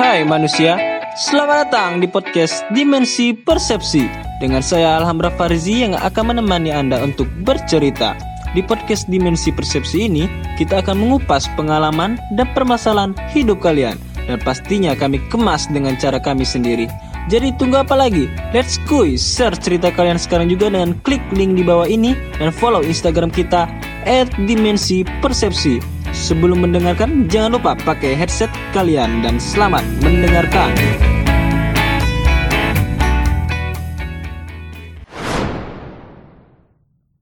Hai manusia, selamat datang di podcast Dimensi Persepsi. Dengan saya Alhamra Farzi yang akan menemani Anda untuk bercerita. Di podcast Dimensi Persepsi ini, kita akan mengupas pengalaman dan permasalahan hidup kalian. Dan pastinya kami kemas dengan cara kami sendiri. Jadi tunggu apa lagi? Let's go. Share cerita kalian sekarang juga dengan klik link di bawah ini. Dan follow Instagram kita @dimensi persepsi. Sebelum mendengarkan, jangan lupa pakai headset kalian dan selamat mendengarkan.